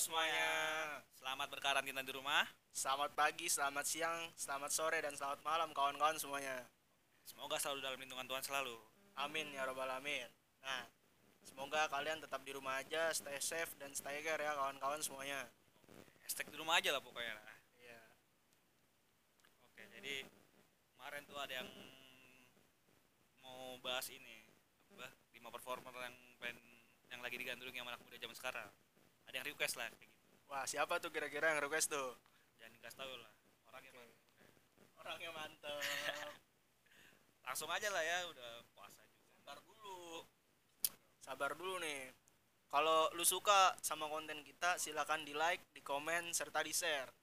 semuanya. Selamat berkarantina di rumah. Selamat pagi, selamat siang, selamat sore, dan selamat malam kawan-kawan semuanya. Semoga selalu dalam lindungan Tuhan selalu. Amin ya robbal alamin. Nah, semoga kalian tetap di rumah aja, stay safe dan stay care ya kawan-kawan semuanya. Hashtag di rumah aja lah pokoknya. Iya. Oke, jadi kemarin tuh ada yang mau bahas ini apa lima performer yang pengen yang lagi digandrungi sama anak muda zaman sekarang. Ada yang request lah kayak gitu. Wah, siapa tuh kira-kira yang request tuh? Jangan dikasih tahu lah. Orangnya mana. Orangnya mantep. Langsung aja lah ya, udah puasa juga. Sabar dulu. Sabar dulu nih. Kalau lu suka sama konten kita, silakan di like, di komen, serta di share.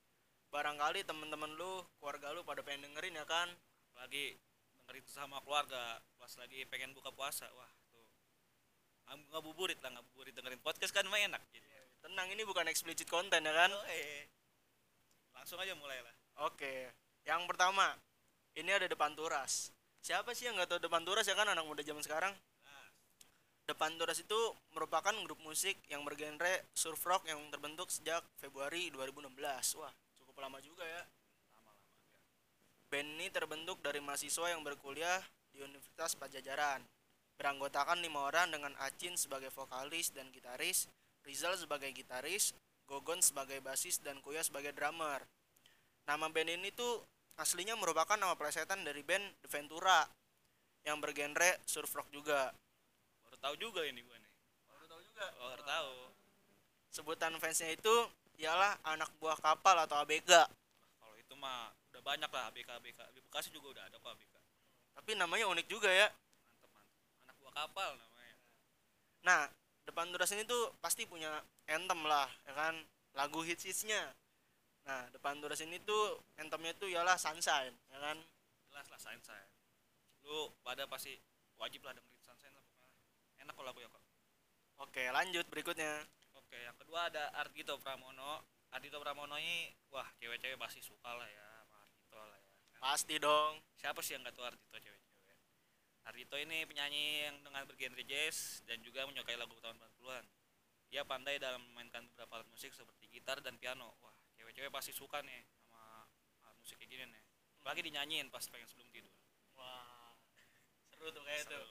Barangkali temen-temen lu, keluarga lu pada pengen dengerin ya kan? Lagi dengerin itu sama keluarga, pas lagi pengen buka puasa. Wah, tuh. Ngab- Ngabuburit lah, ngabuburit dengerin podcast kan mah enak. Jadi. Tenang, ini bukan explicit konten ya kan? Oh, eh. Langsung aja mulai lah. Oke, yang pertama, ini ada Depan Turas. Siapa sih yang nggak tahu Depan Turas ya kan anak muda zaman sekarang? Nah, Depan Turas itu merupakan grup musik yang bergenre surf rock yang terbentuk sejak Februari 2016. Wah, cukup lama juga ya. lama-lama. Band ini terbentuk dari mahasiswa yang berkuliah di Universitas Pajajaran. Beranggotakan lima orang dengan Acin sebagai vokalis dan gitaris, Rizal sebagai gitaris, Gogon sebagai basis, dan Kuya sebagai drummer. Nama band ini tuh aslinya merupakan nama plesetan dari band The Ventura yang bergenre surf rock juga. Baru tahu juga ini gue nih. Baru tahu juga. Baru tahu. Sebutan fansnya itu ialah anak buah kapal atau ABG. Kalau itu mah udah banyak lah ABK ABK. Di Bekasi juga udah ada kok ABK. Tapi namanya unik juga ya. Mantep mantep. Anak buah kapal namanya. Nah, depan Turas ini tuh pasti punya anthem lah, ya kan? Lagu hits-hitsnya. Nah, depan Turas ini tuh anthemnya tuh ialah Sunshine, ya kan? Jelas lah Sunshine. Lu pada pasti wajib lah dengerin Sunshine lah pokoknya. Enak kok lagu ya kok. Oke, lanjut berikutnya. Oke, yang kedua ada Ardito Pramono. Ardito Pramono ini wah cewek-cewek pasti suka lah ya sama Ardito lah ya. Pasti dong. Siapa sih yang gak tahu Ardito cewek-cewek? Ardito ini penyanyi yang dengan bergenre jazz dan juga menyukai lagu tahun 80-an. Ia pandai dalam memainkan beberapa alat musik seperti gitar dan piano. Wah, cewek-cewek pasti suka nih sama alat musik kayak gini nih. Apalagi dinyanyiin pas pengen sebelum tidur. Wah. Seru tuh kayak Seru. tuh.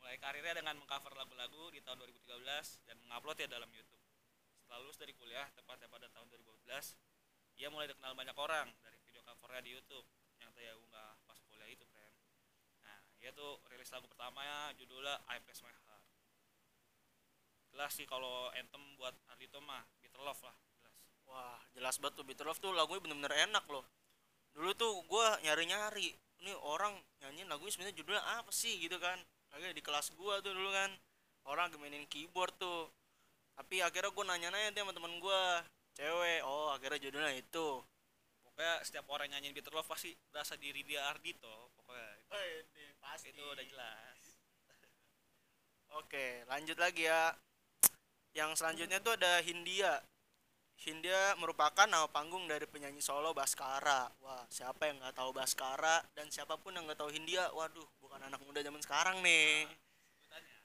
Mulai karirnya dengan mengcover lagu-lagu di tahun 2013 dan mengupload ya dalam YouTube. Setelah lulus dari kuliah, tepatnya pada tahun 2012, ia mulai dikenal banyak orang dari video covernya di YouTube yang dia unggah pas kuliah itu, friend. Nah, ia tuh rilis lagu pertamanya judulnya I Press My Heart. Jelas sih kalau anthem buat Ardito mah Bitter Love lah, jelas. Wah, jelas banget tuh Bitter Love tuh lagunya bener-bener enak loh. Dulu tuh gua nyari-nyari, ini orang nyanyiin lagunya sebenarnya judulnya apa sih gitu kan. Lagi di kelas gua tuh dulu kan. Orang lagi mainin keyboard tuh. Tapi akhirnya gua nanya-nanya tuh sama temen gua, cewek. Oh, akhirnya judulnya itu. Pokoknya setiap orang nyanyiin Bitter Love pasti berasa diri dia Ardito, pasti. itu udah jelas. Oke, lanjut lagi ya. Yang selanjutnya tuh ada Hindia. Hindia merupakan nama panggung dari penyanyi solo Baskara. Wah, siapa yang nggak tahu Baskara dan siapa pun yang nggak tahu Hindia, waduh, bukan anak muda zaman sekarang nih. Sebutannya.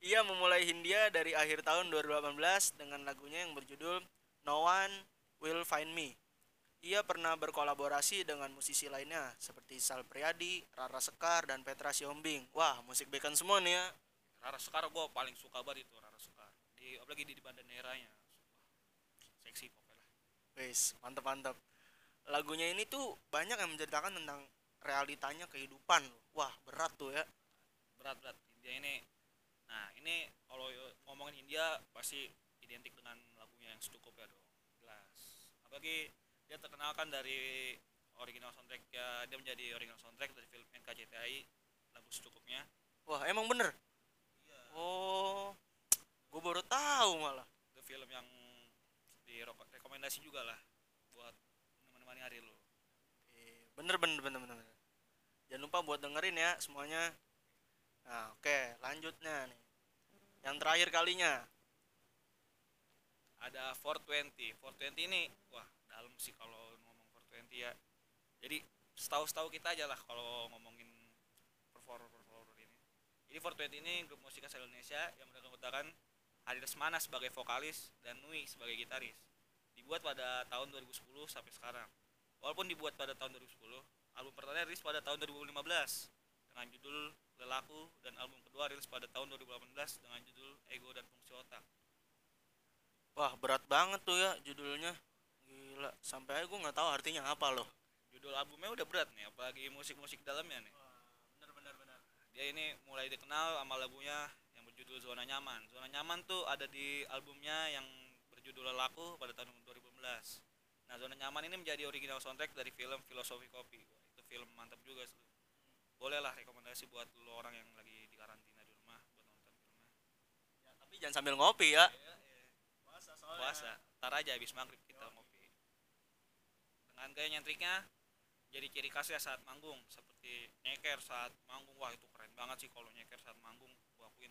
Ia memulai Hindia dari akhir tahun 2018 dengan lagunya yang berjudul No One Will Find Me. Ia pernah berkolaborasi dengan musisi lainnya seperti Sal Priadi, Rara Sekar, dan Petra Siombing. Wah, musik bacon semua nih ya. Rara Sekar gue paling suka banget itu Rara Sekar di apalagi di, di Bandaneranya sumpah seksi pokoknya Wis, mantep mantep. Lagunya ini tuh banyak yang menceritakan tentang realitanya kehidupan. Wah, berat tuh ya. berat berat India ini nah ini kalau ngomongin India pasti identik dengan lagunya yang secukupnya dong jelas apalagi dia terkenal kan dari original soundtrack ya dia menjadi original soundtrack dari film NKCTI lagu secukupnya Wah, emang bener. iya Oh, gue baru tahu malah. itu film yang direkomendasi juga lah buat menemani hari Bener bener bener bener. bener. Jangan lupa buat dengerin ya semuanya. Nah, oke, lanjutnya nih. Yang terakhir kalinya. ada 420 420 ini wah dalam sih kalau ngomong 420 ya jadi setahu-setahu kita aja lah kalau ngomongin performer performer ini jadi 420 ini grup musik asal Indonesia yang menggunakan Hari Lesmana sebagai vokalis dan Nui sebagai gitaris. Dibuat pada tahun 2010 sampai sekarang. Walaupun dibuat pada tahun 2010, album pertama rilis pada tahun 2015 dengan judul Lelaku dan album kedua rilis pada tahun 2018 dengan judul Ego dan Fungsi Otak. Wah berat banget tuh ya judulnya. Gila, sampai gue nggak tahu artinya apa loh. Judul albumnya udah berat nih, apalagi musik-musik dalamnya nih. Bener bener bener. Dia ini mulai dikenal sama lagunya yang berjudul Zona Nyaman. Zona Nyaman tuh ada di albumnya yang berjudul Lelaku pada tahun 2015. Nah, Zona Nyaman ini menjadi original soundtrack dari film Filosofi Kopi. Itu film mantap juga sih. Boleh lah rekomendasi buat lo orang yang lagi di karantina di rumah buat nonton filmnya. Ya, tapi jangan sambil ngopi ya. Iya, iya. Puasa, tar aja habis maghrib kita ngopi. Dengan gaya nyentriknya jadi ciri khasnya saat manggung seperti nyeker saat manggung wah itu keren banget sih kalau nyeker saat manggung gua akuin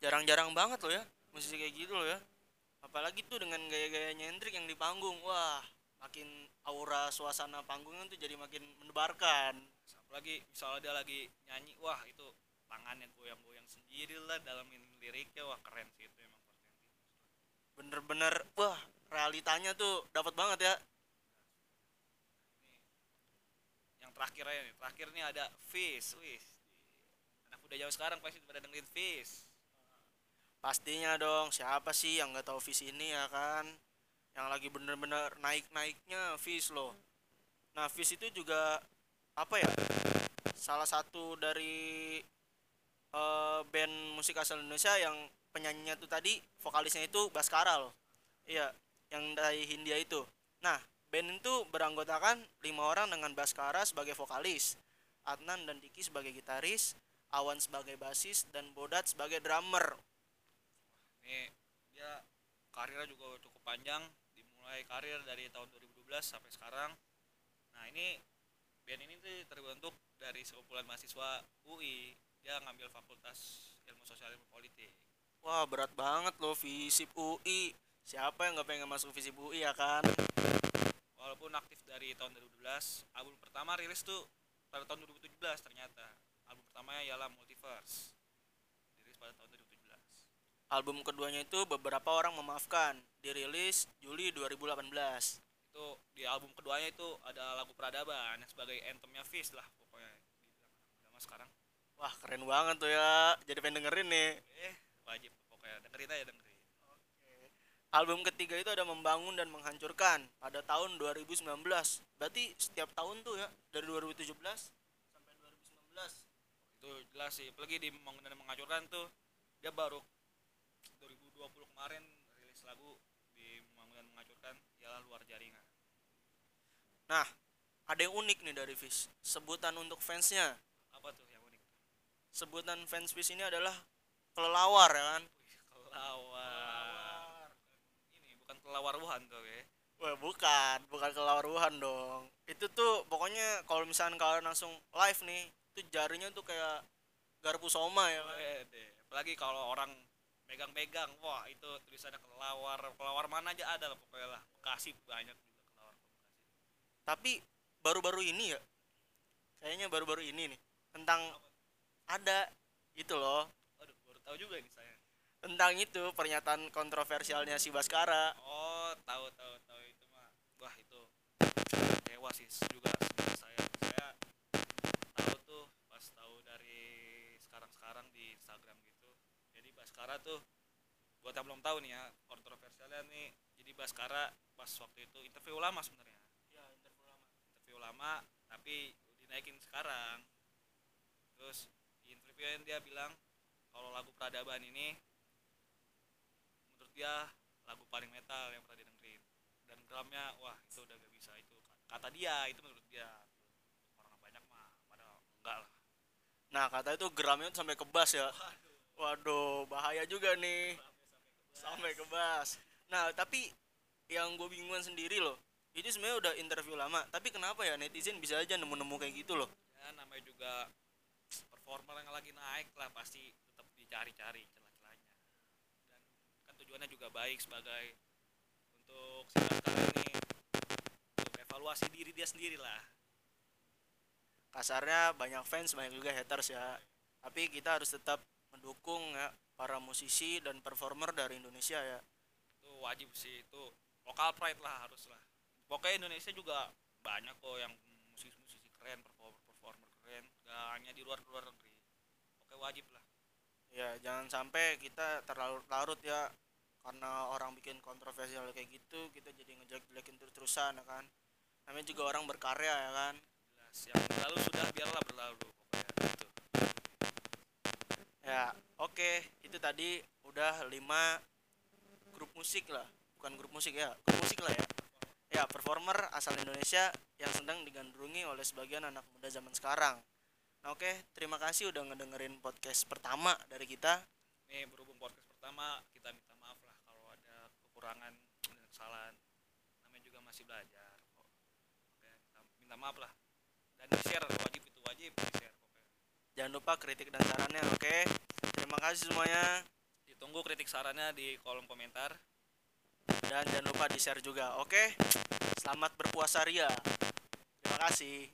Jarang-jarang banget loh ya musisi kayak gitu loh ya. Apalagi tuh dengan gaya-gaya nyentrik yang di panggung. Wah, makin aura suasana panggungnya tuh jadi makin mendebarkan. apalagi misalnya dia lagi nyanyi wah itu tangannya goyang-goyang sendiri lah dalam liriknya wah keren sih itu emang Bener-bener wah realitanya tuh dapat banget ya. Yang terakhir aja nih terakhir nih ada Fish wis anak muda zaman sekarang pasti pada dengerin Fish Pastinya dong, siapa sih yang nggak tahu Fish ini ya kan? Yang lagi bener-bener naik-naiknya Fish loh. Nah, Fish itu juga apa ya? Salah satu dari eh, band musik asal Indonesia yang penyanyinya tuh tadi vokalisnya itu Baskara loh. Iya, yang dari Hindia itu. Nah, band itu beranggotakan lima orang dengan Baskara sebagai vokalis, Adnan dan Diki sebagai gitaris, Awan sebagai basis, dan Bodat sebagai drummer. ini dia karirnya juga cukup panjang dimulai karir dari tahun 2012 sampai sekarang. Nah ini band ini tuh terbentuk dari sekumpulan mahasiswa UI dia ngambil fakultas ilmu sosial ilmu politik. Wah berat banget loh Visip UI Siapa yang gak pengen masuk Visip UI ya kan walaupun aktif dari tahun 2012 album pertama rilis tuh pada tahun 2017 ternyata. Album pertamanya ialah Multiverse dirilis pada tahun 2017 Album keduanya itu beberapa orang memaafkan Dirilis Juli 2018 itu di album keduanya itu ada lagu peradaban yang sebagai anthemnya Fish lah pokoknya di zaman sekarang. Wah keren banget tuh ya. Jadi pengen dengerin nih. Eh wajib pokoknya dengerin aja dengerin Album ketiga itu ada Membangun dan Menghancurkan Pada tahun 2019 Berarti setiap tahun tuh ya Dari 2017 sampai 2019 itu jelas sih apalagi di Membangun dan menghancurkan tuh dia baru 2020 kemarin rilis lagu di Membangun dan menghancurkan ialah luar jaringan. Nah ada yang unik nih dari Fish Sebutan untuk fansnya. Apa tuh yang unik? Sebutan fans Fish ini adalah Kelelawar ya kan? Bukan kelawar Wuhan tuh ya Wah bukan, bukan kelawar Wuhan dong. Itu tuh pokoknya kalau misalnya kalian langsung live nih, itu jarinya tuh kayak garpu soma ya. kan? Wede. apalagi kalau orang megang-megang wah itu tulisannya kelawar kelawar mana aja ada lah pokoknya lah Bekasi banyak juga kelawar Bekasi Tapi baru-baru ini ya, kayaknya baru-baru ini nih tentang ada itu loh aduh baru tahu juga ini saya tentang itu pernyataan kontroversialnya si Baskara. oh tahu tahu tahu itu mah. Wah itu kecewa sih juga saya. Saya tahu tuh pas tahu dari sekarang-sekarang di Instagram gitu. Jadi Baskara tuh buat yang belum tahu nih ya kontroversialnya nih. Jadi Baskara pas waktu itu interview lama sebenarnya. Ya, interview lama. interview lama tapi dinaikin sekarang. Terus di interviewnya dia bilang kalau lagu peradaban ini menurut dia lagu paling metal yang pernah didengerin dan drumnya wah itu udah gak bisa itu kata dia itu menurut dia orang banyak mah pada enggak lah Nah, kata itu gramnya sampai ke bass ya. Waduh, bahaya juga nih. Sampai ke bass. Nah, tapi yang gue bingungan sendiri loh. Itu sebenarnya udah interview lama, tapi kenapa ya netizen bisa aja nemu-nemu kayak gitu loh. ya namanya juga performer yang lagi naik lah pasti tetap dicari-cari celah-celahnya dan kan tujuannya juga baik sebagai untuk Baskara ini. Untuk evaluasi diri dia sendiri lah. Kasarnya banyak fans, banyak juga haters ya. Tapi kita harus tetap mendukung ya para musisi dan performer dari Indonesia ya. Itu wajib sih itu lokal pride lah harus lah. Pokoknya Indonesia juga banyak kok yang musisi-musisi keren performer performer keren. Gak hanya di luar luar negeri. Pokoknya wajib lah. Ya jangan sampai kita terlalu larut ya karena orang bikin kontroversial kayak gitu kita jadi ngejelek-jelekin terus-terusan ya kan? Namanya juga orang berkarya ya kan? Jelas yang berlalu sudah biarlah berlalu pokoknya gitu. Ya oke itu tadi udah lima grup musik lah. Bukan grup musik ya grup musik lah ya. Ya performer asal Indonesia yang sedang digandrungi oleh sebagian anak muda zaman sekarang. Nah oke terima kasih udah ngedengerin podcast pertama dari kita. Nih berhubung podcast pertama kita minta maaf lah kalau ada kekurangan dan kesalahan. Namanya juga masih belajar kok. Oke minta, maaf lah. Dan di share wajib itu wajib di share pokoknya jangan lupa kritik dan sarannya oke? Terima kasih semuanya. Ditunggu kritik sarannya di kolom komentar. Dan jangan lupa di share juga oke? Selamat berpuasa ria. Terima kasih